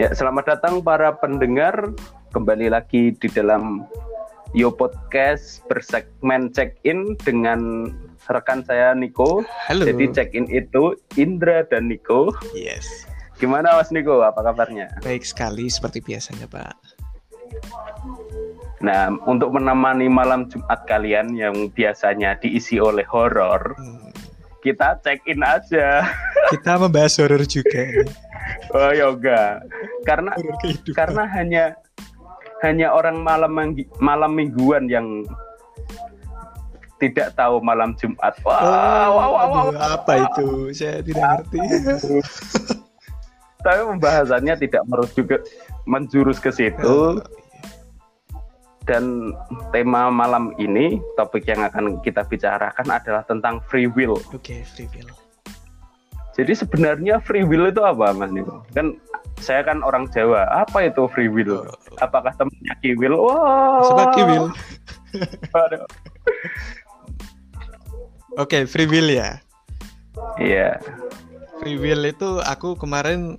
Ya, selamat datang para pendengar kembali lagi di dalam Yo Podcast bersegmen check-in dengan rekan saya Niko. Halo. Jadi check-in itu Indra dan Niko. Yes. Gimana Mas Niko? Apa kabarnya? Baik sekali seperti biasanya, Pak. Nah, untuk menemani malam Jumat kalian yang biasanya diisi oleh horor, Hmm, kita check-in aja. Kita membahas horor juga. Oh yoga. Karena Horor kehidupan. karena hanya hanya orang malam malam mingguan yang tidak tahu malam Jumat. Wah, Oh, wah, wah, aduh, wah. apa itu? Saya tidak ngerti. Tapi pembahasannya tidak merujuk ke menjurus ke situ. Dan tema malam ini, topik yang akan kita bicarakan adalah tentang free will. Oke, free will. Jadi sebenarnya free will itu apa, Mas Niko? Kan saya kan orang Jawa. Apa itu free will? Oh. Apakah temannya kiwil? Wah. Siapa kiwil? Oke, free will ya. Iya. Free will itu aku kemarin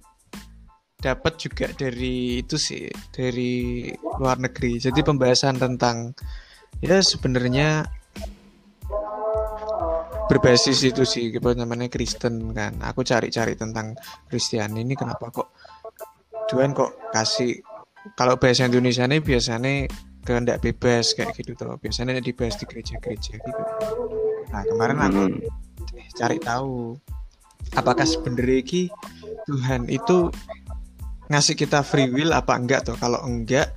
dapat juga dari itu sih, dari luar negeri. Jadi pembahasan tentang ya sebenarnya berbasis itu sih apa namanya Kristen kan. Aku cari-cari tentang Kristen ini kenapa kok Tuhan kok kasih kalau bahasa Indonesia ini biasanya kehendak bebas kayak gitu tuh. Biasanya dibahas di gereja-gereja gitu. Nah, kemarin aku Hmm. cari tahu apakah sebenarnya ki Tuhan itu ngasih kita free will apa enggak tuh kalau enggak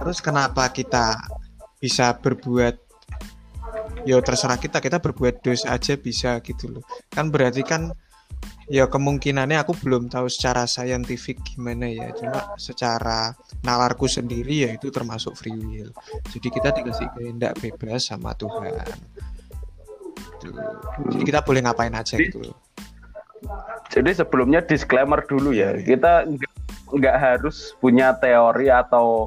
terus kenapa kita bisa berbuat ya terserah kita. Kita berbuat dosa aja bisa gitu loh. Kan berarti kan ya kemungkinannya aku belum tahu secara saintifik gimana ya. Cuma secara nalarku sendiri ya itu termasuk free will. Jadi kita dikasih kehendak bebas sama Tuhan. Gitu. jadi kita boleh ngapain aja gitu loh. Jadi sebelumnya disclaimer dulu ya. Kita nggak nggak harus punya teori atau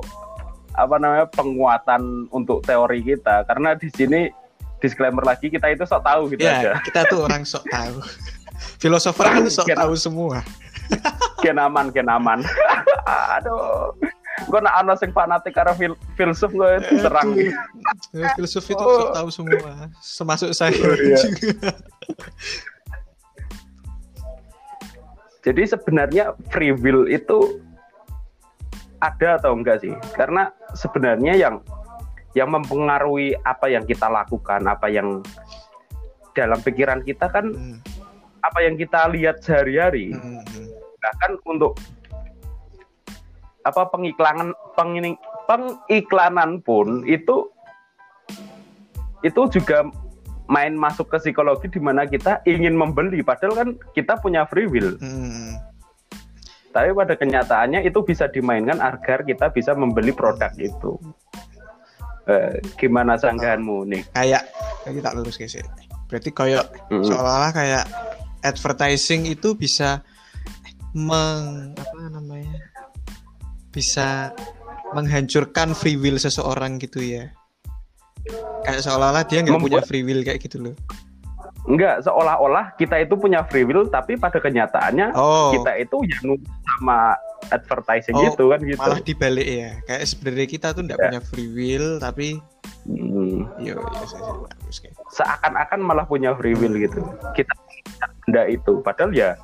apa namanya penguatan untuk teori kita. Karena di sini disclaimer lagi kita itu sok tahu gitu aja. ya kita tuh orang sok tahu filosofer kan sok Kira- tahu semua Gen aman, gen aman. Aduh. Gue nak ana sing fanatik karena fil filsuf gue serang. Aduh. Ya, filsuf itu Oh. sok tahu semua termasuk saya Oh, iya. juga Jadi sebenarnya free will itu ada atau enggak sih? Karena sebenarnya yang yang mempengaruhi apa yang kita lakukan, apa yang dalam pikiran kita kan Hmm, apa yang kita lihat sehari-hari. hmm, hmm. Bahkan untuk apa pengiklanan pengini, pengiklanan pun itu itu juga main masuk ke psikologi di mana kita ingin membeli padahal kan kita punya free will. Hmm, Tapi pada kenyataannya itu bisa dimainkan agar kita bisa membeli produk itu. Eh, gimana sanggahanmu nih? kayak kita lurus guys ya. berarti kayak Mm-mm. seolah-olah kayak advertising itu bisa meng apa namanya bisa menghancurkan free will seseorang gitu ya kayak seolah-olah dia nggak punya free will kayak gitu loh Enggak, seolah-olah kita itu punya free will, tapi pada kenyataannya oh kita itu ya nurut sama advertising Oh, gitu kan gitu. malah dibalik ya kayak sebenarnya kita tuh nggak Ya. punya free will tapi Hmm, yo yo seakan-akan malah punya free will gitu. Kita benda itu, padahal ya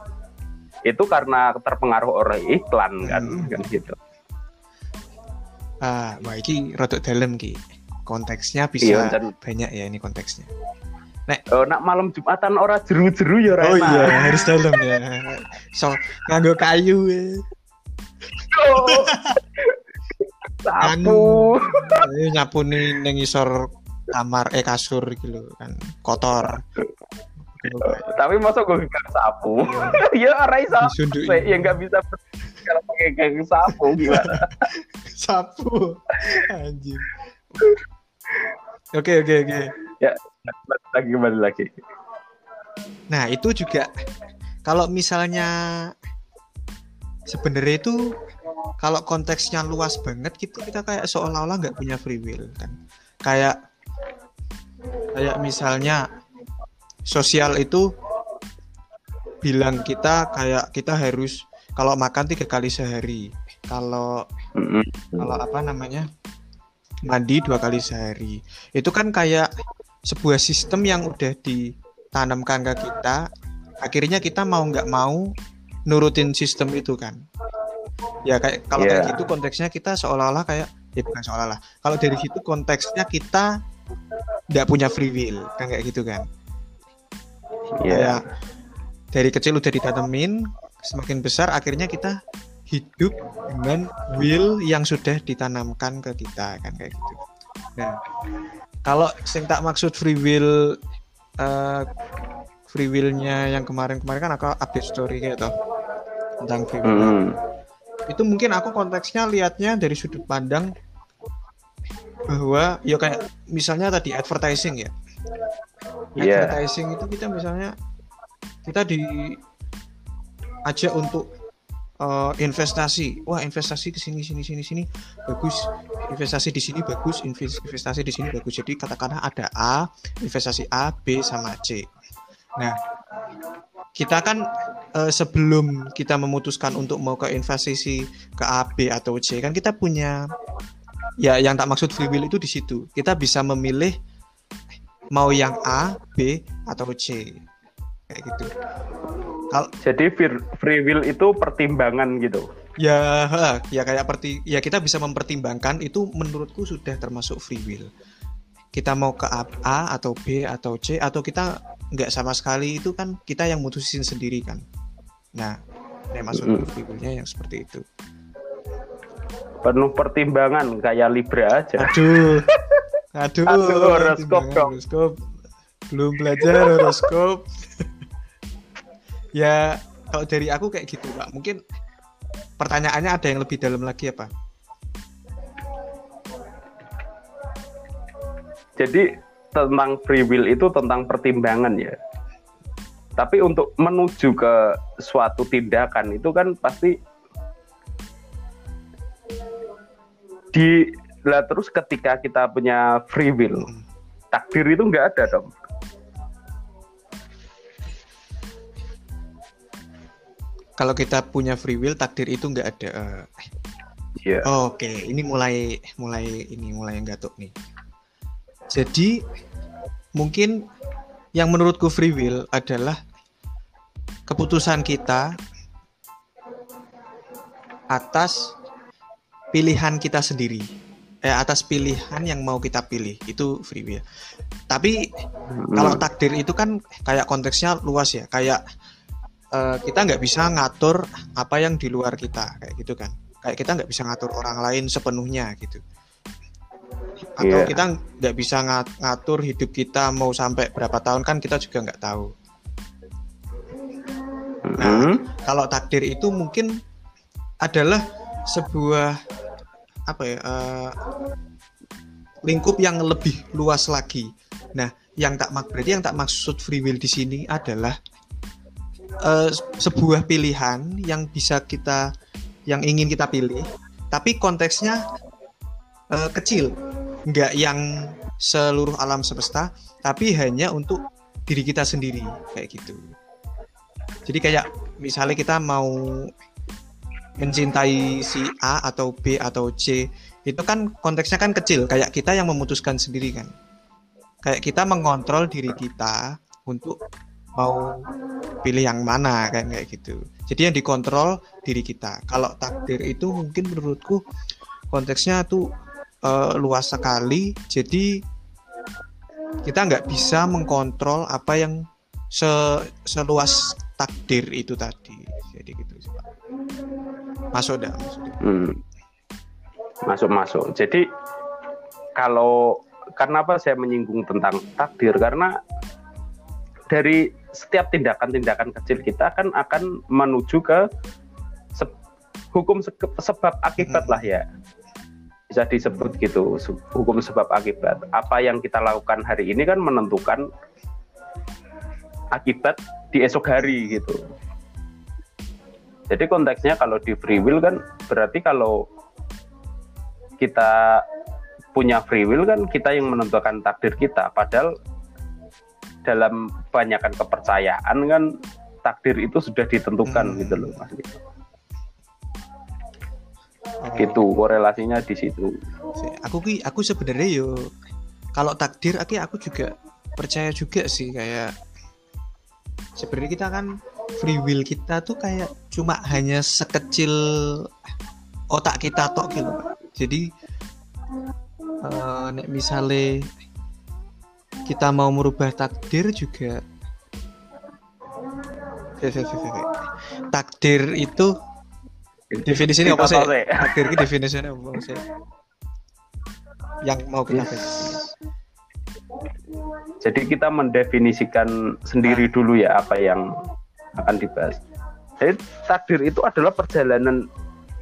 itu karena terpengaruh oleh iklan kan, Hmm. kan gitu. ah wah ini rodok dalam ki konteksnya Iya, bisa dan- banyak ya ini konteksnya Oh, nak malam Jumatan ora jeru-jeru ya Oh Rena. iya, harus dalam ya. So, nganggo kayu ya. Sapu. Ini nyapu nih neng isor kamar eh kasur gitu kan kotor. Tapi masa gue gak sapu? ya iso. Disundukin. Ya nggak bisa kalau pakai gak sapu gimana? Sapu. Anjing. Oke oke oke. ya, lagi balik lagi. Nah, itu juga kalau misalnya sebenarnya itu kalau konteksnya luas banget gitu kita kayak seolah-olah nggak punya free will kan. Kayak kayak misalnya sosial itu bilang kita kayak kita harus kalau makan tiga kali sehari kalau kalau apa namanya mandi dua kali sehari itu kan kayak sebuah sistem yang udah ditanamkan ke kita akhirnya kita mau nggak mau nurutin sistem itu kan. Ya kayak kalau kayak Iya. gitu konteksnya kita seolah-olah kayak ya bukan seolah-olah. Kalau dari situ konteksnya kita nggak punya free will kan kayak gitu kan. Iya. kayak dari kecil udah ditanemin semakin besar akhirnya kita hidup dengan will yang sudah ditanamkan ke kita kan kayak gitu. Nah kalau sing tak maksud free will eh, free willnya yang kemarin-kemarin kan aku update story kayak toh tentang free will Mm-mm. itu mungkin aku konteksnya lihatnya dari sudut pandang bahwa ya kayak misalnya tadi advertising ya. Iya. advertising itu kita misalnya kita di ajak untuk eh, investasi. Wah investasi ke sini sini sini sini bagus. Investasi di sini bagus inves- investasi di sini bagus. Jadi katakanlah ada A investasi A B sama C. Nah kita kan eh, sebelum kita memutuskan untuk mau ke investasi ke A B atau C kan kita punya ya yang tak maksud free will itu di situ kita bisa memilih mau yang A, B atau C kayak gitu. Kalau Jadi free will itu pertimbangan gitu. ya ya kayak perti ya kita bisa mempertimbangkan itu menurutku sudah termasuk free will. Kita mau ke A, A atau B atau C atau kita nggak sama sekali itu kan kita yang mutusin sendiri kan. Nah, yang masuk Mm. free willnya yang seperti itu. Penuh pertimbangan kayak Libra aja. Aduh. Aduh, Aduh, horoskop dong. horoskop. Belum belajar horoskop. ya, kalau dari aku kayak gitu, Pak. Mungkin pertanyaannya ada yang lebih dalam lagi apa? Jadi tentang free will itu tentang pertimbangan ya. Tapi untuk menuju ke suatu tindakan itu kan pasti di lah terus ketika kita punya free will, takdir itu nggak ada dong. Kalau kita punya free will, takdir itu nggak ada. Eh, Iya. Oke, ini mulai mulai ini mulai gatuk nih. Jadi mungkin yang menurutku free will adalah keputusan kita atas pilihan kita sendiri. Eh atas pilihan yang mau kita pilih. Itu free will. Tapi kalau takdir itu kan kayak konteksnya luas ya, kayak eh, kita nggak bisa ngatur apa yang di luar kita. Kayak gitu kan. Kayak kita nggak bisa ngatur orang lain sepenuhnya gitu atau Iya. kita nggak bisa nga- ngatur hidup kita mau sampai berapa tahun kan kita juga nggak tahu Hmm. kalau takdir itu mungkin adalah sebuah apa ya eh, lingkup yang lebih luas lagi. Nah, yang tak mak berarti yang tak maksud free will di sini adalah eh, sebuah pilihan yang bisa kita yang ingin kita pilih, tapi konteksnya eh, kecil, nggak yang seluruh alam semesta, tapi hanya untuk diri kita sendiri kayak gitu. Jadi kayak misalnya kita mau mencintai si A atau B atau C, itu kan konteksnya kan kecil, kayak kita yang memutuskan sendiri kan. Kayak kita mengontrol diri kita untuk mau pilih yang mana kan kayak gitu. Jadi yang dikontrol diri kita. Kalau takdir itu mungkin menurutku konteksnya tuh eh, luas sekali. Jadi kita nggak bisa mengkontrol apa yang se- seluas takdir itu tadi. Jadi gitu sih Pak. Masuk dah. Masuk dah. Hmm. Masuk masuk. Jadi kalau kenapa saya menyinggung tentang takdir karena dari setiap tindakan-tindakan kecil kita kan akan menuju ke se- hukum se- sebab akibat Hmm. lah ya. Bisa disebut gitu, hukum sebab akibat. Apa yang kita lakukan hari ini kan menentukan akibat di esok hari gitu. Jadi konteksnya kalau di free will kan berarti kalau kita punya free will kan kita yang menentukan takdir kita. Padahal dalam kebanyakan kepercayaan kan takdir itu sudah ditentukan Hmm. gitu loh Mas. Vito. Oh. gitu korelasinya di situ. Si- aku ki aku sebenarnya yo kalau takdir aku aku juga percaya juga sih kayak sebenarnya kita kan free will kita tuh kayak cuma hanya sekecil otak kita tok gitu jadi eh, nek misalnya kita mau merubah takdir juga takdir itu definisinya apa sih? itu definisinya apa sih? Yang mau kita bahas. Jadi kita mendefinisikan sendiri dulu ya apa yang akan dibahas. Jadi takdir itu adalah perjalanan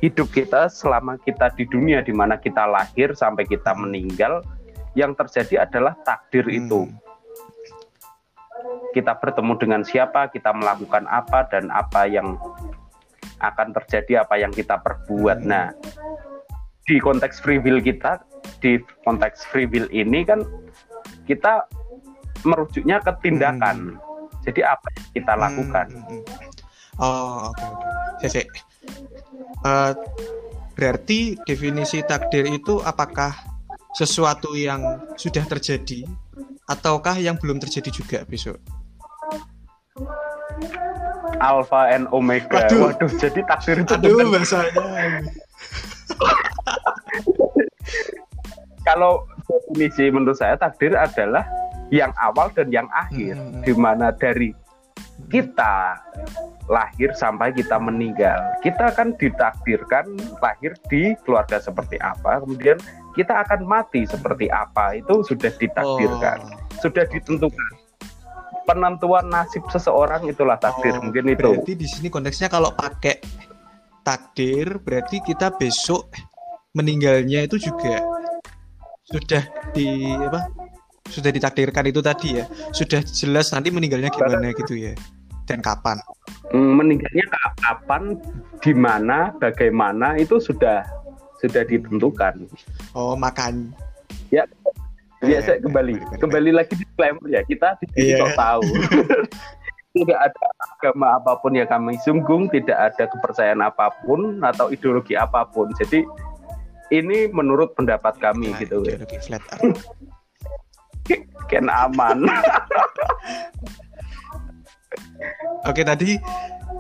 hidup kita selama kita di dunia di mana kita lahir sampai kita meninggal. Yang terjadi adalah takdir Hmm. itu. Kita bertemu dengan siapa, kita melakukan apa dan apa yang akan terjadi, apa yang kita perbuat. Hmm. Nah, di konteks free will kita, di konteks free will ini kan kita merujuknya ke tindakan. Jadi apa yang kita lakukan? Hmm, hmm, hmm. Oh, oke oke. Sese. Eh, berarti definisi takdir itu apakah sesuatu yang sudah terjadi ataukah yang belum terjadi juga besok? Alpha and Omega. Waduh. Waduh, jadi takdir itu Aduh, bahasanya. kalau definisi menurut saya takdir adalah yang awal dan yang akhir, Hmm. di mana dari kita lahir sampai kita meninggal. Kita akan ditakdirkan lahir di keluarga seperti apa, kemudian kita akan mati seperti apa, itu sudah ditakdirkan, Oh, sudah ditentukan. Penentuan nasib seseorang itulah takdir, oh, mungkin itu. Berarti di sini konteksnya kalau pakai takdir berarti kita besok meninggalnya itu juga sudah di apa? Sudah ditakdirkan itu tadi ya. Sudah jelas nanti meninggalnya gimana gitu ya. Dan kapan? Hmm, meninggalnya ka- kapan, di mana, bagaimana itu sudah sudah ditentukan. Oh, makan. Ya, Iya, saya kembali, kembali lagi disclaimer ya kita sini Iya. kok tahu. tidak ada agama apa pun yang kami sunggung, tidak ada kepercayaan apa pun atau ideologi apa pun. Jadi ini menurut pendapat kami Nah, gitu. ideologi flat earth. Ken aman. Oke tadi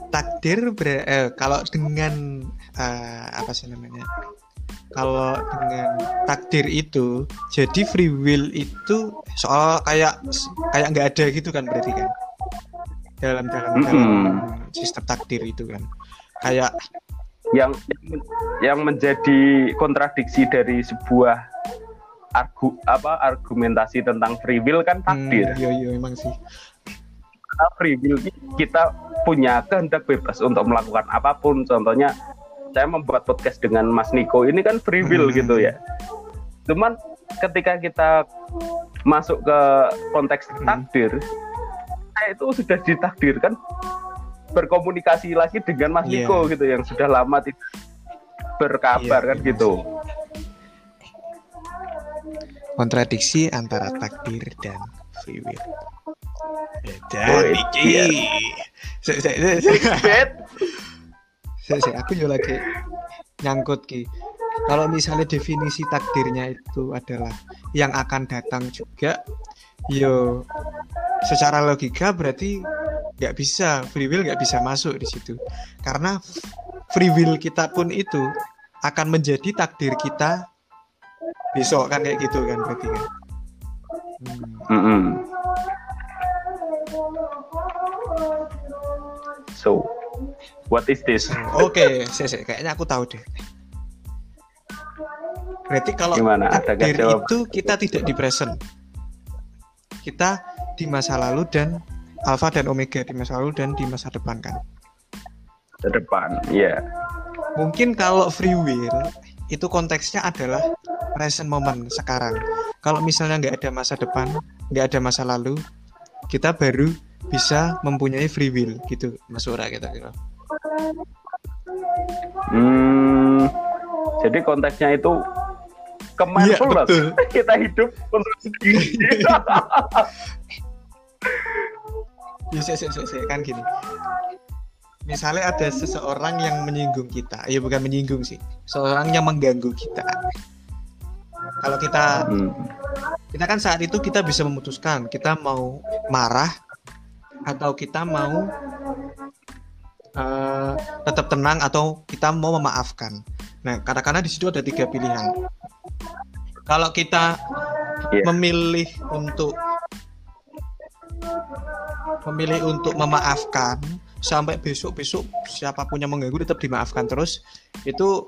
takdir ber- eh, kalau dengan eh, apa sih namanya? Kalau dengan takdir itu jadi free will itu soal kayak kayak nggak ada gitu kan berarti kan dalam dalam, dalam Mm-mm. sistem takdir itu kan kayak yang yang menjadi kontradiksi dari sebuah argu apa argumentasi tentang free will kan takdir. hmm, iya iya emang sih free will kita punya kehendak bebas untuk melakukan apa pun. Contohnya saya membuat podcast dengan Mas Niko ini kan free will Hmm. gitu ya. Cuman ketika kita masuk ke konteks Hmm. takdir, saya itu sudah ditakdirkan berkomunikasi lagi dengan Mas Iya. Niko gitu yang sudah lama tidak berkabar Iya, kan iya, gitu. kontradiksi antara takdir dan free will. Oh, Dan iki, se- se- aku juga lagi nyangkut ki. Kalau misalnya definisi takdirnya itu adalah yang akan datang juga, yo secara logika berarti nggak bisa free will nggak bisa masuk di situ karena free will kita pun itu akan menjadi takdir kita besok kan kayak gitu kan berarti kan Hmm. Mm-mm. So, what is this? Oke, saya saya- kayaknya aku tahu deh. Berarti kalau Gimana? Ada takdir itu kita tidak di present. Kita di masa lalu dan alpha dan omega di masa lalu dan di masa depan kan. Ke depan, ya. Mungkin kalau free will itu konteksnya adalah present moment sekarang. Kalau misalnya nggak ada masa depan, nggak ada masa lalu, kita baru bisa mempunyai free will gitu, Mas Ura kita kira. Hmm, jadi konteksnya itu ke mindfulness. betul. Kita hidup untuk diri. Ya, saya, saya, saya, saya, kan gini. misalnya ada seseorang yang menyinggung kita ya bukan menyinggung sih seorang yang mengganggu kita kalau kita Hmm. kita kan saat itu kita bisa memutuskan kita mau marah atau kita mau eh, tetap tenang atau kita mau memaafkan. Nah katakanlah di situ ada tiga pilihan. Kalau kita Iya. memilih untuk memilih untuk memaafkan sampai besok-besok siapa pun yang mengganggu tetap dimaafkan terus itu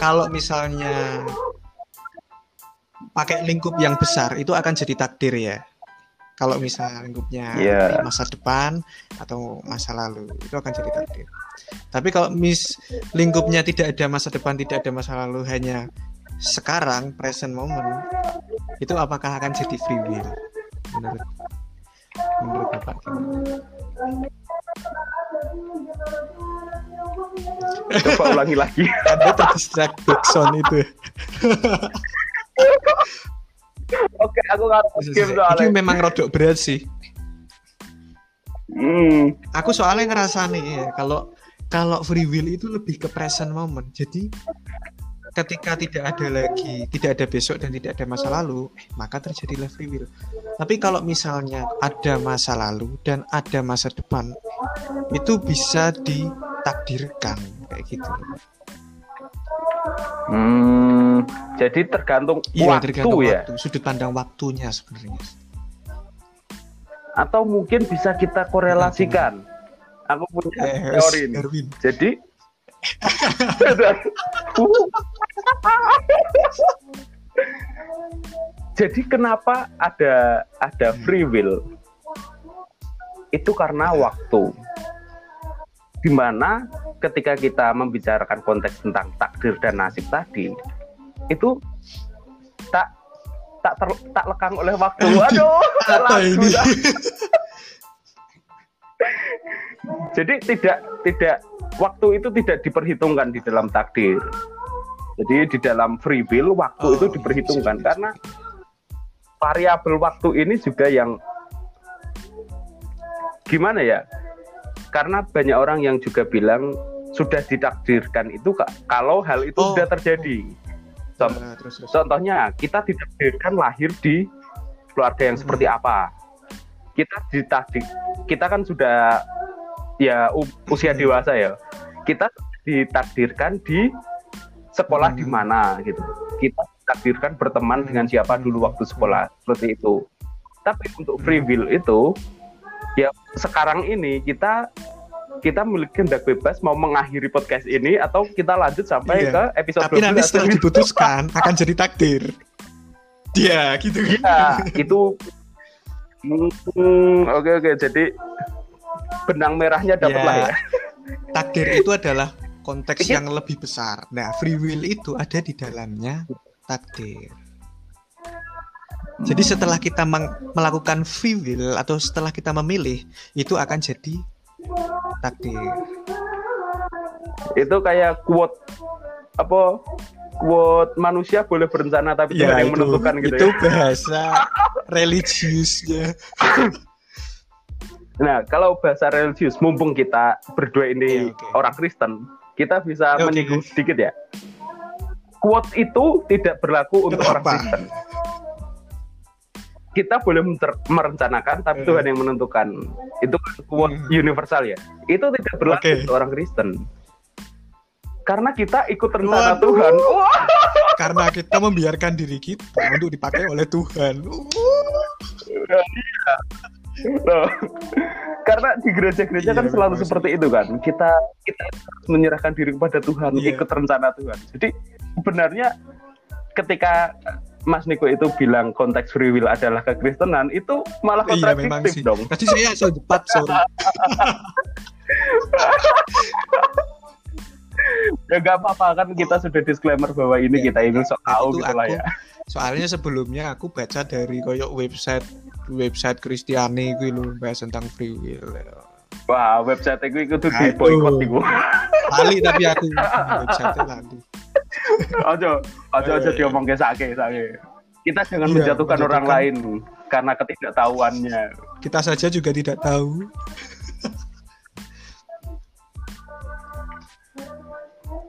kalau misalnya pakai lingkup yang besar itu akan jadi takdir ya kalau misalnya lingkupnya Iya. masa depan atau masa lalu itu akan jadi takdir tapi kalau mis lingkupnya tidak ada masa depan tidak ada masa lalu hanya sekarang present moment itu apakah akan jadi free will menurut menurut bapak gimana? Coba ulangi lagi. Anda terdistract backsound itu Oke, aku nggak skip soalnya. memang rodok berat sih. Hmm. aku soalnya ngerasa nih ya, kalau kalau free will itu lebih ke present moment. Jadi ketika tidak ada lagi tidak ada besok dan tidak ada masa lalu eh, maka terjadilah free will. Tapi kalau misalnya ada masa lalu dan ada masa depan itu bisa ditakdirkan kayak gitu Hmm, jadi tergantung iya waktu tergantung ya, waktu sudut pandang waktunya sebenarnya atau mungkin bisa kita korelasikan. Aku punya Eh, teori ini. Erwin Jadi, jadi kenapa ada ada free will? Itu karena waktu. Di mana ketika kita membicarakan konteks tentang takdir dan nasib tadi, itu tak tak ter- tak lekang oleh waktu. Aduh, apa ini. Jadi tidak tidak waktu itu tidak diperhitungkan di dalam takdir. Jadi di dalam free will waktu Oh, itu iya, diperhitungkan bisa, karena variabel waktu ini juga yang gimana ya? Karena banyak orang yang juga bilang sudah ditakdirkan itu kalau hal itu Oh. sudah terjadi. Contoh- Nah, terus terus Contohnya kita ditakdirkan lahir di keluarga yang seperti Hmm. apa. Kita ditakdir, kita kan sudah ya usia Hmm. dewasa ya. Kita ditakdirkan di sekolah Hmm. di mana gitu. Kita ditakdirkan berteman Hmm. dengan siapa dulu waktu sekolah seperti itu. Tapi untuk free will itu ya sekarang ini kita kita memiliki kehendak bebas mau mengakhiri podcast ini atau kita lanjut sampai Iya. ke episode tapi nanti 12 setelah diputuskan akan jadi takdir. Dia gitu. Ya, itu Hmm, oke oke. Jadi benang merahnya dapat Ya. lah ya. takdir itu adalah konteks Pikir- yang lebih besar. Nah free will itu ada di dalamnya takdir jadi setelah kita melakukan free will atau setelah kita memilih itu akan jadi takdir Itu kayak quote apa quote manusia boleh berencana tapi Tuhan yang menentukan gitu Ya, itu ya. bahasa religiusnya Nah, kalau bahasa religius mumpung kita berdua ini Oke, oke. orang Kristen, kita bisa Oke. menyinggung sedikit ya. Quote itu tidak berlaku untuk orang Kenapa? Kristen. Kita boleh merencanakan tapi Eh. Tuhan yang menentukan. Itu kan quote Hmm. universal ya. Itu tidak berlaku untuk orang Kristen. Karena kita ikut rencana Waduh. Tuhan. Karena kita membiarkan diri kita untuk dipakai oleh Tuhan Loh. Karena di gereja-gereja Iya, kan selalu seperti itu kan. Kita kita menyerahkan diri kepada Tuhan, Iya. ikut rencana Tuhan. Jadi sebenarnya ketika Mas Niko itu bilang konteks free will adalah kekristenan, itu malah iya memang kontradiktif sih dong. tadi saya asal cepat sorry Ya gak apa-apa kan kita sudah disclaimer bahwa ini Iya. kita ini sok tahu Itu gitu lah ya. soalnya sebelumnya aku baca dari koyok website website Kristiani gue lu bahas tentang free will Wah, website itu itu di boykot iku. kali tapi aku website lali Ojo, ojo ojo Eh. diomong ke sake, sake. Kita jangan Iya, menjatuhkan orang lain karena ketidaktahuannya. kita saja juga tidak tahu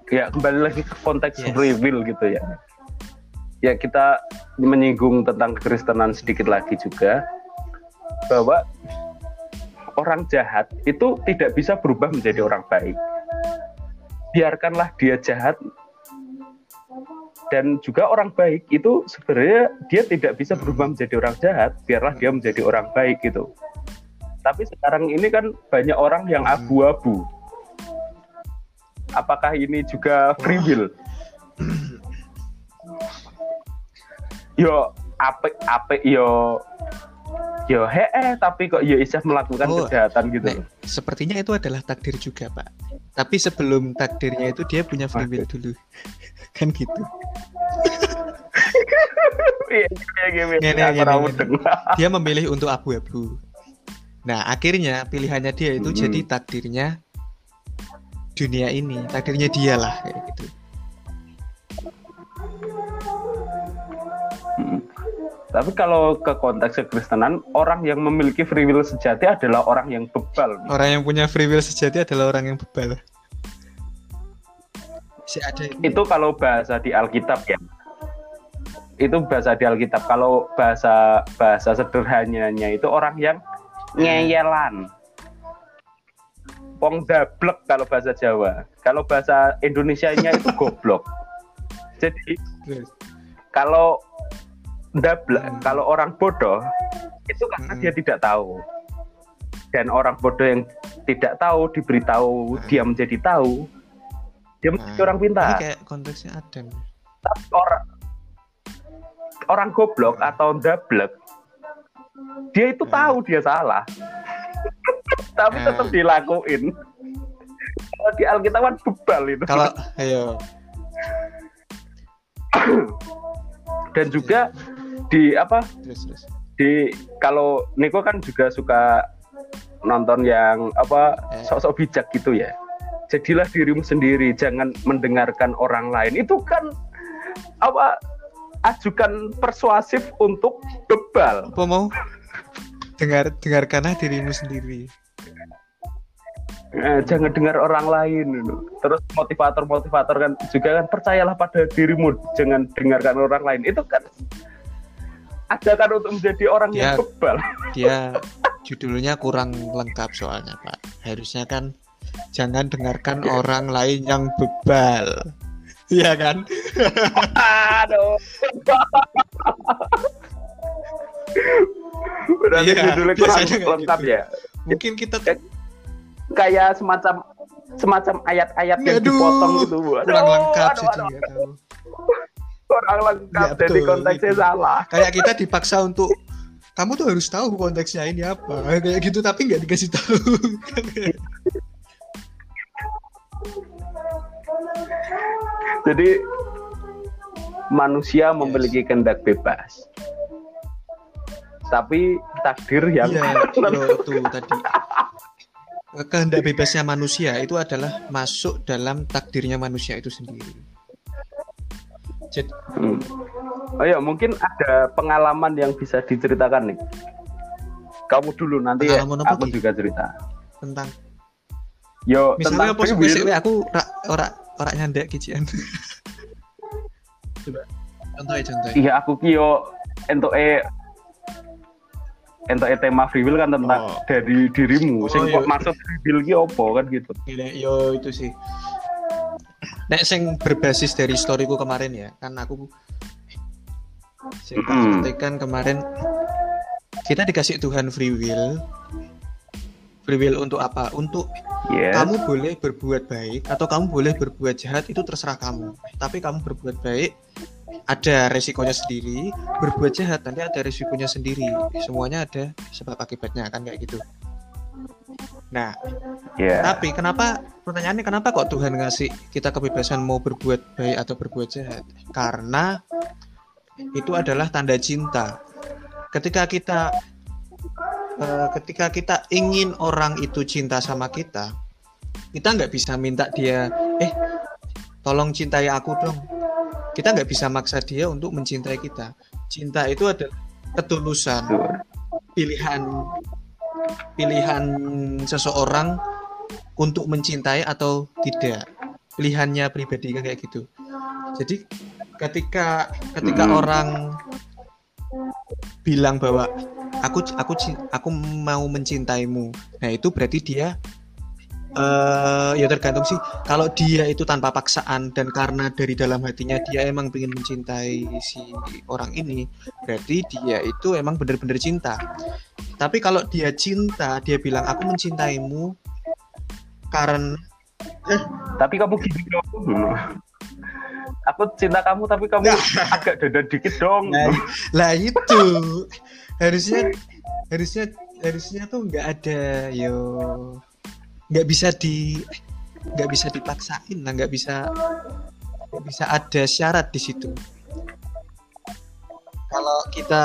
ya kembali lagi ke konteks Yes. will gitu ya ya kita menyinggung tentang kekristenan sedikit lagi juga bahwa orang jahat itu tidak bisa berubah menjadi orang baik biarkanlah dia jahat dan juga orang baik itu sebenarnya dia tidak bisa berubah menjadi orang jahat biarlah dia menjadi orang baik gitu. Tapi sekarang ini kan banyak orang yang abu-abu. Apakah ini juga free will yo apik apik yo. Yo he eh tapi kok yo isah melakukan Oh, kejahatan gitu Nek, sepertinya itu adalah takdir juga, Pak. Tapi sebelum takdirnya itu dia punya free will dulu. kan gitu. Iya, iya, iya. Dia memilih untuk abu-abu. Nah, akhirnya pilihannya dia itu Hmm. jadi takdirnya dunia ini, takdirnya dia lah kayak gitu. Tapi kalau ke konteks kekristenan, orang yang memiliki free will sejati adalah orang yang bebal. Orang yang punya free will sejati adalah orang yang bebal. Si ada Itu kalau bahasa di Alkitab ya. Itu bahasa di Alkitab. Kalau bahasa bahasa sederhananya itu orang yang ngeyelan. Pong dablek kalau bahasa Jawa. Kalau bahasa Indonesianya itu goblok. Jadi kalau ndablek, kalau orang bodoh itu karena Mm-mm. dia tidak tahu. Dan orang bodoh yang tidak tahu diberitahu Mm. dia menjadi tahu, dia menjadi Nah, orang pintar. Ini kayak konteksnya Adam. Tapi orang orang goblok atau ndablek dia itu Hmm. tahu dia salah. Tapi tetap Hmm. dilakuin. Kalau di Alkitab kan bebal itu. Kalau ayo Dan juga di apa terus terus. di kalau Niko kan juga suka nonton yang apa Eh. sok-sok bijak gitu ya. Jadilah dirimu sendiri, jangan mendengarkan orang lain. Itu kan apa ajukan persuasif untuk bebal. Apa mau dengar dengarkanlah dirimu sendiri. Eh, jangan dengar orang lain. Terus motivator-motivator kan juga kan percayalah pada dirimu, jangan dengarkan orang lain. Itu kan ajakan untuk menjadi orang Ya. yang bebal. Dia judulnya kurang lengkap soalnya, Pak. Harusnya kan jangan dengarkan orang lain yang bebal. Iya kan? Aduh. Berarti Iya, judulnya kurang lengkap gitu. ya. Mungkin kita Eh, Kayak semacam semacam ayat-ayat yang Aduh, dipotong gitu. Aduh, kurang lengkap aduh, jadi aduh. Kurang lengkap Iya, jadi konteksnya gitu. salah. Kayak kita dipaksa untuk kamu tuh harus tahu konteksnya ini apa kayak gitu tapi nggak dikasih tahu Jadi manusia memiliki kehendak bebas. Tapi takdir yang yo, tuh tadi. Kehendak bebasnya manusia itu adalah masuk dalam takdirnya manusia itu sendiri. Jadi, Hmm. Oh ya, mungkin ada pengalaman yang bisa diceritakan nih. Kamu dulu nanti ya, Pengalaman aku Ki? juga cerita. tentang Yo, misalnya tentang apa sih aku ora ora ora nyandek kician. Coba contoh ya contoh. Iya, aku kyo entuk e entuk e tema free will kan tentang Oh. dari dirimu. Oh, Sing iya. kok maksud free will ki opo kan gitu. Yo itu sih. Nek sing berbasis dari storyku kemarin ya, kan aku sing Mm-mm. sampaikan kemarin kita dikasih Tuhan free will. Free will untuk apa? Untuk Yes. kamu boleh berbuat baik atau kamu boleh berbuat jahat itu terserah kamu. Tapi kamu berbuat baik ada resikonya sendiri, berbuat jahat nanti ada resikonya sendiri. Semuanya ada sebab akibatnya kan kayak gitu. Nah, Ya. tapi kenapa pertanyaannya kenapa kok Tuhan ngasih kita kebebasan mau berbuat baik atau berbuat jahat? Karena itu adalah tanda cinta. Ketika kita eh, ketika kita ingin orang itu cinta sama kita, kita nggak bisa minta dia, eh tolong cintai aku dong. Kita nggak bisa maksa dia untuk mencintai kita. Cinta itu adalah ketulusan pilihan pilihan seseorang untuk mencintai atau tidak. Pilihannya pribadi kan kayak gitu. Jadi ketika ketika Hmm. orang bilang bahwa aku aku aku mau mencintaimu. Nah itu berarti dia eh ya tergantung sih. Kalau dia itu tanpa paksaan dan karena dari dalam hatinya dia emang pengen mencintai si orang ini berarti dia itu emang bener-bener cinta. Tapi kalau dia cinta dia bilang aku mencintaimu karena Tapi kamu gini dong. Aku cinta kamu tapi kamu agak dada dikit dong. Nah, lah itu. Harusnya harusnya harusnya tuh nggak ada yo nggak bisa di nggak bisa dipaksain lah nggak bisa nggak bisa ada syarat di situ kalau kita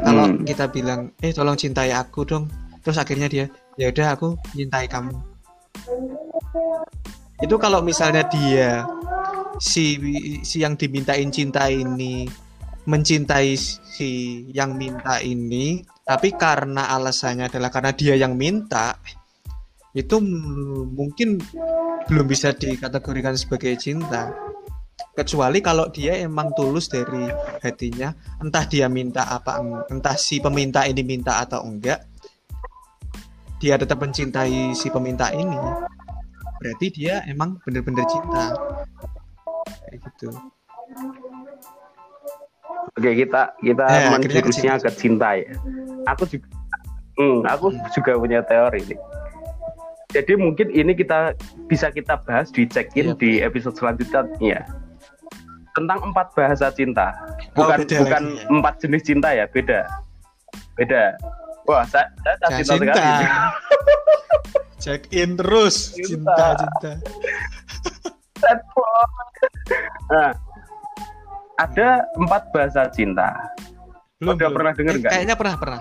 kalau Hmm. kita bilang eh tolong cintai aku dong terus akhirnya dia ya udah aku cintai kamu itu kalau misalnya dia si si yang dimintain cinta ini mencintai si yang minta ini tapi karena alasannya adalah karena dia yang minta itu mungkin belum bisa dikategorikan sebagai cinta kecuali kalau dia emang tulus dari hatinya entah dia minta apa entah si peminta ini minta atau enggak dia tetap mencintai si peminta ini berarti dia emang bener-bener cinta kayak gitu Oke kita kita Eh, menjurusnya ke cinta ya. Aku juga, hmm, aku Hmm. juga punya teori nih. Jadi mungkin ini kita bisa kita bahas di check-in Iya. di episode selanjutnya tentang empat bahasa cinta. Oh, Bukan beda bukan lagi ya. empat jenis cinta ya, beda. Beda. Wah, saya, saya Saya cinta, cinta. sekali. check in terus Cinta. cinta cinta. Nah, ada empat bahasa cinta. Udah pernah denger Eh, nggak? kayaknya pernah pernah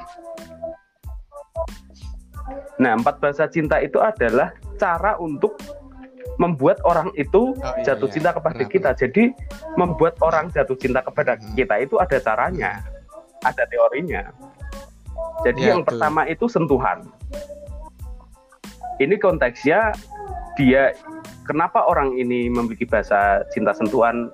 Nah, empat bahasa cinta itu adalah cara untuk membuat orang itu Oh, iya, jatuh iya. cinta kepada Pernah, kita. Jadi, membuat orang jatuh cinta kepada Hmm. kita itu ada caranya, ada teorinya. Jadi, Ya, yang betul. pertama itu sentuhan. Ini konteksnya dia kenapa orang ini memiliki bahasa cinta sentuhan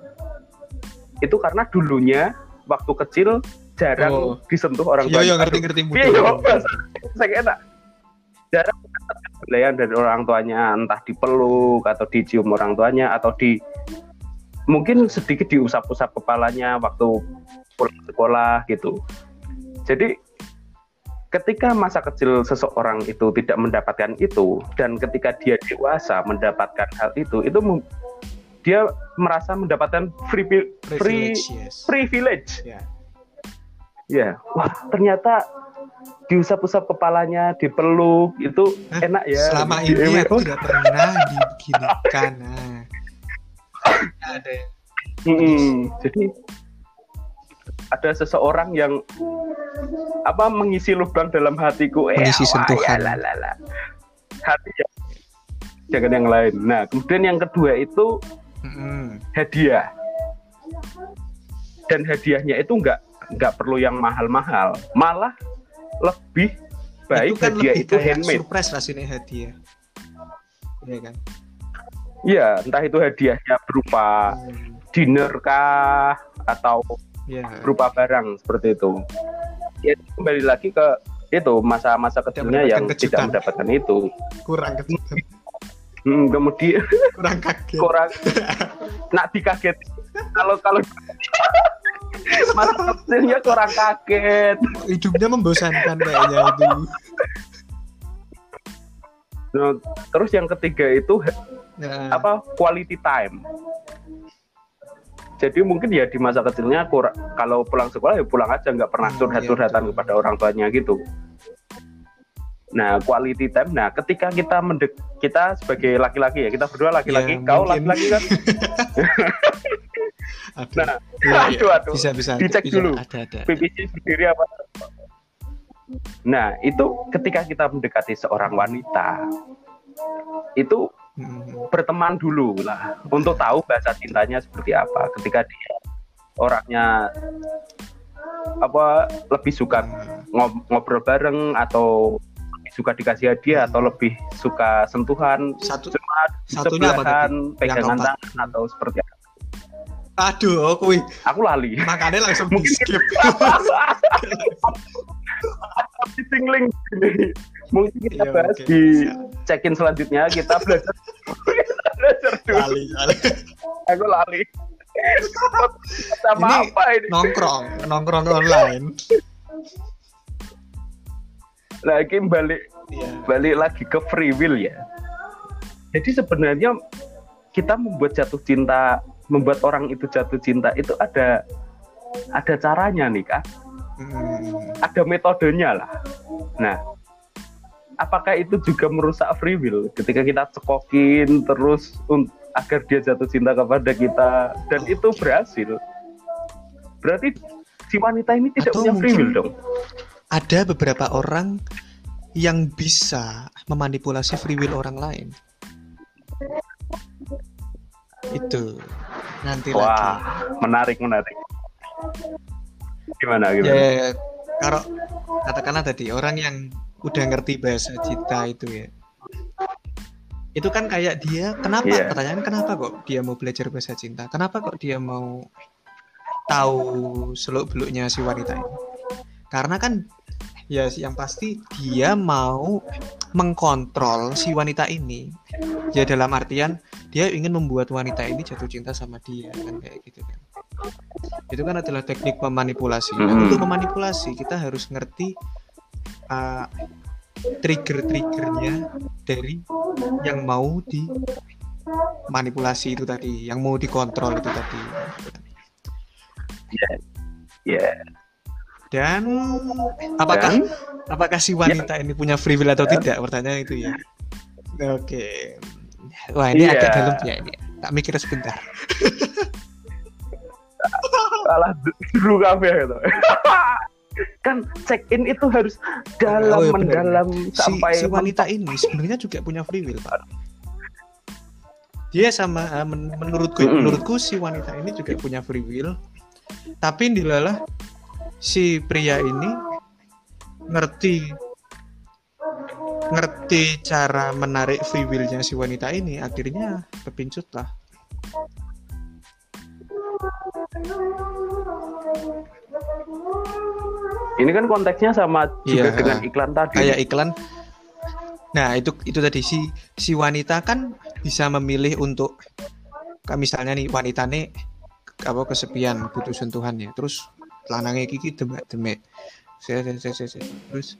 itu karena dulunya waktu kecil jarang Oh. disentuh orang yo tuanya. yo ngerti ngerti Iya, bahasa saya enak. Jarang penilaian dari orang tuanya, entah dipeluk atau dicium orang tuanya atau di mungkin sedikit diusap-usap kepalanya waktu pulang sekolah gitu. Jadi ketika masa kecil seseorang itu tidak mendapatkan itu dan ketika dia dewasa mendapatkan hal itu, itu dia merasa mendapatkan free free privilege yes privilege. Ya. Ya, wah ternyata diusap-usap kepalanya, dipeluk itu Hah? enak ya. selama ini aku tidak pernah dibeginikan nah ada mm-mm. Jadi ada seseorang yang apa mengisi lubang dalam hatiku. Eh, Mengisi wah, sentuhan. Ya, lah. Hati yang jangan yang lain. Nah, kemudian yang kedua itu Mm-mm. hadiah. Dan hadiahnya itu nggak nggak perlu yang mahal-mahal, malah lebih baik itu kan hadiah lebih itu kayak handmade. surprise rasanya hadiah Iya kan Iya, entah itu hadiahnya berupa Hmm, dinner kah atau ya berupa barang seperti itu. Ya kembali lagi ke itu masa-masa kecilnya yang kejutan. tidak mendapatkan itu. kurang kejutan Hmm, kemudian kurang kaget kurang nak dikaget kalau kalau masa kecilnya kurang kaget. hidupnya membosankan kayaknya itu Nah, terus yang ketiga itu Nah, apa quality time. Jadi mungkin ya di masa kecilnya kurang kalau pulang sekolah ya pulang aja nggak pernah Hmm, curhat-curhatan iya, betul. kepada orang tuanya gitu. Nah quality time. Nah ketika kita mendek kita sebagai laki-laki ya kita berdua laki-laki, Ya, kau laki-laki kan. aduh. Nah, iya. aduh, aduh. bisa bisa Dicek bisa. dulu. ada ada PPC berdiri apa? Nah itu ketika kita mendekati seorang wanita itu Mm, berteman dulu lah untuk tahu bahasa cintanya seperti apa ketika dia orangnya apa lebih suka mm. ngob- ngobrol bareng atau lebih suka dikasih hadiah atau lebih suka sentuhan satu cuma Satunya apa pegangan tangan atau seperti apa. Aduh, oh, kuy. Aku lali. Makanya langsung Mungkin skip. Missing link. Mungkin kita Iya, bahas oke, di bisa. check-in selanjutnya. Kita belajar. Belajar dulu. Kali, kali. Aku lali. Sama Ini apa ini? Nongkrong, nongkrong online. Lagi balik Iya. balik lagi ke free will ya. Jadi sebenarnya kita membuat jatuh cinta, membuat orang itu jatuh cinta itu ada ada caranya nih kak, Hmm. ada metodenya lah. Nah, apakah itu juga merusak free will ketika kita cekokin terus agar dia jatuh cinta kepada kita dan itu berhasil? Berarti si wanita ini tidak Atau punya free will dong? Ada beberapa orang yang bisa memanipulasi free will orang lain. Itu nanti lagi. Wah, menarik menarik. Gimana Ya, gimana? ya, ya. kalau katakanlah tadi orang yang udah ngerti bahasa cinta itu ya. Itu kan kayak dia kenapa Iya. pertanyaan kenapa kok dia mau belajar bahasa cinta? Kenapa kok dia mau tahu seluk beluknya si wanita ini? Karena kan ya yang pasti dia mau mengkontrol si wanita ini. Ya dalam artian dia ingin membuat wanita ini jatuh cinta sama dia kan kayak gitu kan. Itu kan adalah teknik memanipulasi. Nah, Mhm. untuk memanipulasi kita harus ngerti uh, trigger-triggernya dari yang mau dimanipulasi itu tadi, yang mau dikontrol itu tadi. Ya. Dan apakah Dan? apakah si wanita ini punya free will atau tidak? Pertanyaan itu ya. Oke. Wah, ini Iya. agak dalam ya ini. Tak mikir sebentar. kalah dulu kafe gitu. kan check in itu harus dalam Oh, iya, mendalam Si, sampai si wanita ini sebenarnya juga punya free will, Pak. Dia sama eh, men- menurutku Mm-mm. menurutku si wanita ini juga punya free will. Tapi dilalah si pria ini ngerti ngerti cara menarik free willnya si wanita ini. Akhirnya kepincut lah. Ini kan konteksnya sama juga Iya. dengan iklan tadi. Kayak iklan. Nah itu itu tadi. Si si wanita kan bisa memilih untuk misalnya nih wanita nih apa kesepian butuh sentuhan ya. Terus lanangnya kiki demek demek. Saya saya saya saya- terus?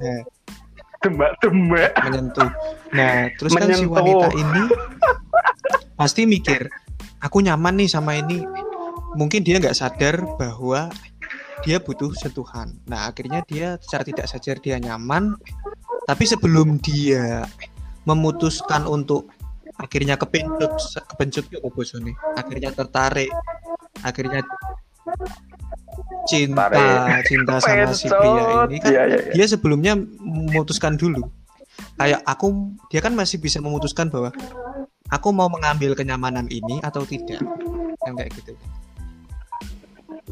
Nah, demak-demak menyentuh. Nah terus kan si Menyentuh. wanita ini pasti mikir aku nyaman nih sama ini. Mungkin dia nggak sadar bahwa dia butuh sentuhan. Nah akhirnya dia secara tidak sadar dia nyaman. Tapi sebelum dia memutuskan untuk akhirnya kepencut kepencut ya akhirnya tertarik. Akhirnya cinta Tarik. cinta sama si pria ini kan Iya, iya, iya. dia sebelumnya memutuskan dulu kayak aku dia kan masih bisa memutuskan bahwa aku mau mengambil kenyamanan ini atau tidak yang kayak gitu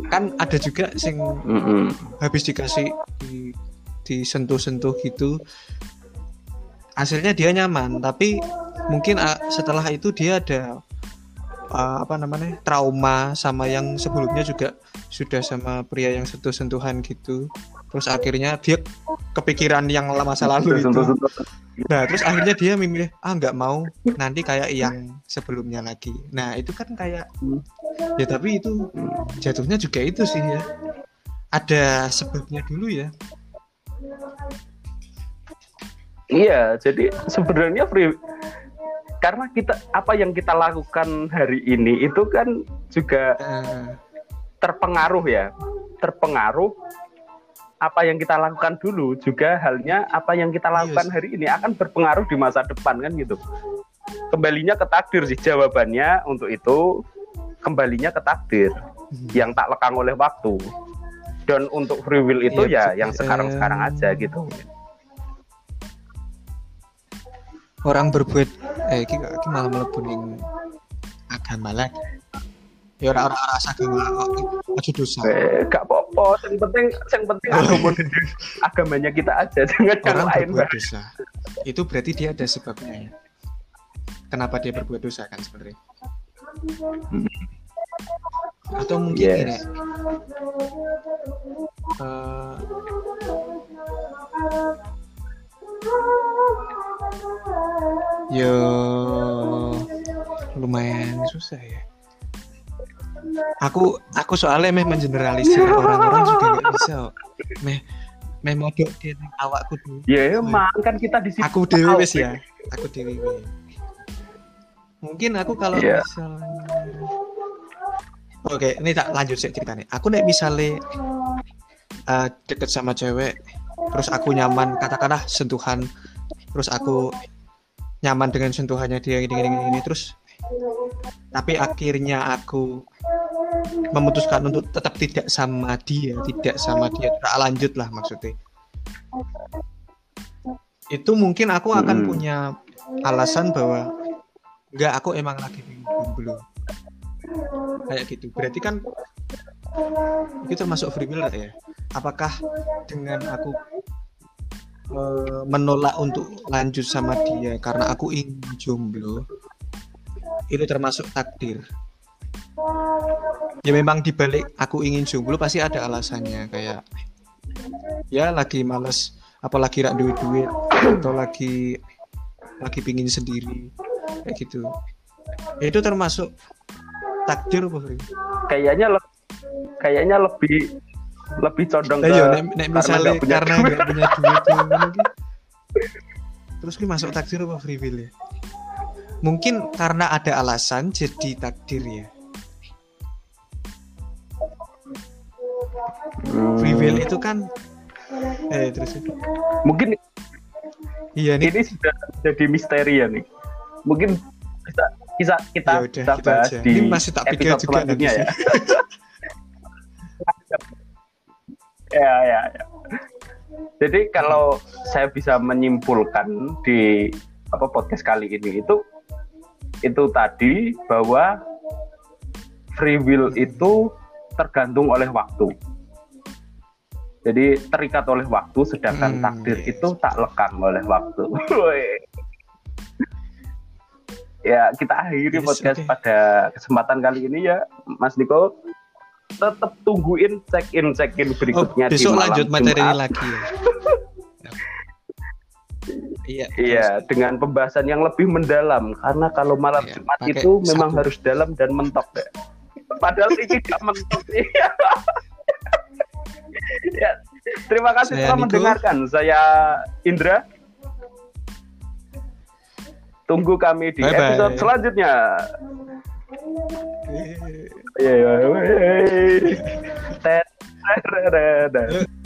kan ada juga sing Mm-mm. habis dikasih di disentuh-sentuh gitu hasilnya dia nyaman tapi mungkin ah, setelah itu dia ada ah, apa namanya trauma sama yang sebelumnya juga sudah sama pria yang sentuh-sentuhan gitu. Terus akhirnya dia kepikiran yang masa lalu itu. Nah terus akhirnya dia memilih ah nggak mau nanti kayak yang sebelumnya lagi. Nah itu kan kayak ya tapi itu jatuhnya juga itu sih ya. Ada sebabnya dulu ya. Iya, jadi sebenarnya free karena kita apa yang kita lakukan hari ini itu kan juga terpengaruh ya, terpengaruh apa yang kita lakukan dulu juga halnya apa yang kita lakukan Yes. hari ini akan berpengaruh di masa depan kan gitu. Kembalinya ke takdir sih jawabannya untuk itu kembalinya ke takdir yang tak lekang oleh waktu. Dan untuk free will itu Iya, ya yang sekarang-sekarang eh, aja gitu. Orang berbuat eh iki, iki malah mlebu ning agama lagi ya ora ora rasa agama aja dosa Eh, gak apa-apa. Yang penting, yang penting agama agamanya kita aja, jangan orang lain. berbuat dosa itu berarti dia ada sebabnya ya kenapa dia berbuat dosa kan sebenarnya Hmm. atau mungkin Yes. gini eh, yo. Lumayan susah ya. Aku aku soalnya meh mengeneralisir orang-orang juga nggak bisa meh meh modok dia awakku dulu Ya emang kan kita di sini. aku tahu, wis ya aku dewe wis. mungkin aku kalau Iya. misalnya oke ini tak lanjut sih ceritanya aku nek misalnya eh, deket sama cewek terus aku nyaman katakanlah sentuhan. Terus aku nyaman dengan sentuhannya dia gini gini gini, gini, terus tapi akhirnya aku memutuskan untuk tetap tidak sama dia tidak sama dia. Tidak lanjut lah maksudnya. Itu mungkin aku akan Hmm. punya alasan bahwa enggak aku emang lagi pengen jomblo kayak gitu. Berarti kan itu termasuk free will ya apakah dengan aku eh, menolak untuk lanjut sama dia karena aku ingin jomblo itu termasuk takdir? Ya memang dibalik aku ingin jomblo pasti ada alasannya. Kayak ya lagi males apalagi rak duit duit atau lagi lagi pingin sendiri kayak gitu. Itu termasuk takdir? Kayaknya le- kayaknya lebih lebih condong ke Lah iya, nek, nek karena misalnya punya karena duit. nggak punya duit ngono ki. terus ki masuk takdir apa free will ya? Mungkin karena ada alasan jadi takdir ya. Hmm, Free will itu kan eh terus mungkin iya nih ini sudah jadi misteri ya nih. Mungkin kita kita kita, Ya kita kita bahas aja. di Ini masih tak pikir juga nanti ya. ya, ya, ya. Jadi kalau saya bisa menyimpulkan di apa podcast kali ini itu itu tadi bahwa free will itu tergantung oleh waktu. Jadi terikat oleh waktu, sedangkan Hmm, takdir yes. itu tak lekang oleh waktu. Ya kita akhiri Yes, podcast oke. pada kesempatan kali ini ya, Mas Niko. Tetap tungguin check in check in Oh, berikutnya di besok malam lanjut materi ini Jumat. lagi ya. Iya. Iya, dengan pembahasan yang lebih mendalam karena kalau malam Iya, Jumat itu memang sapu. harus dalam dan mentok ya. Padahal ini tidak mentok. Iya. ya, terima kasih Saya telah Niko. mendengarkan. Saya Indra. Tunggu kami di Bye-bye. episode selanjutnya. Iya, iya, iya. Tet.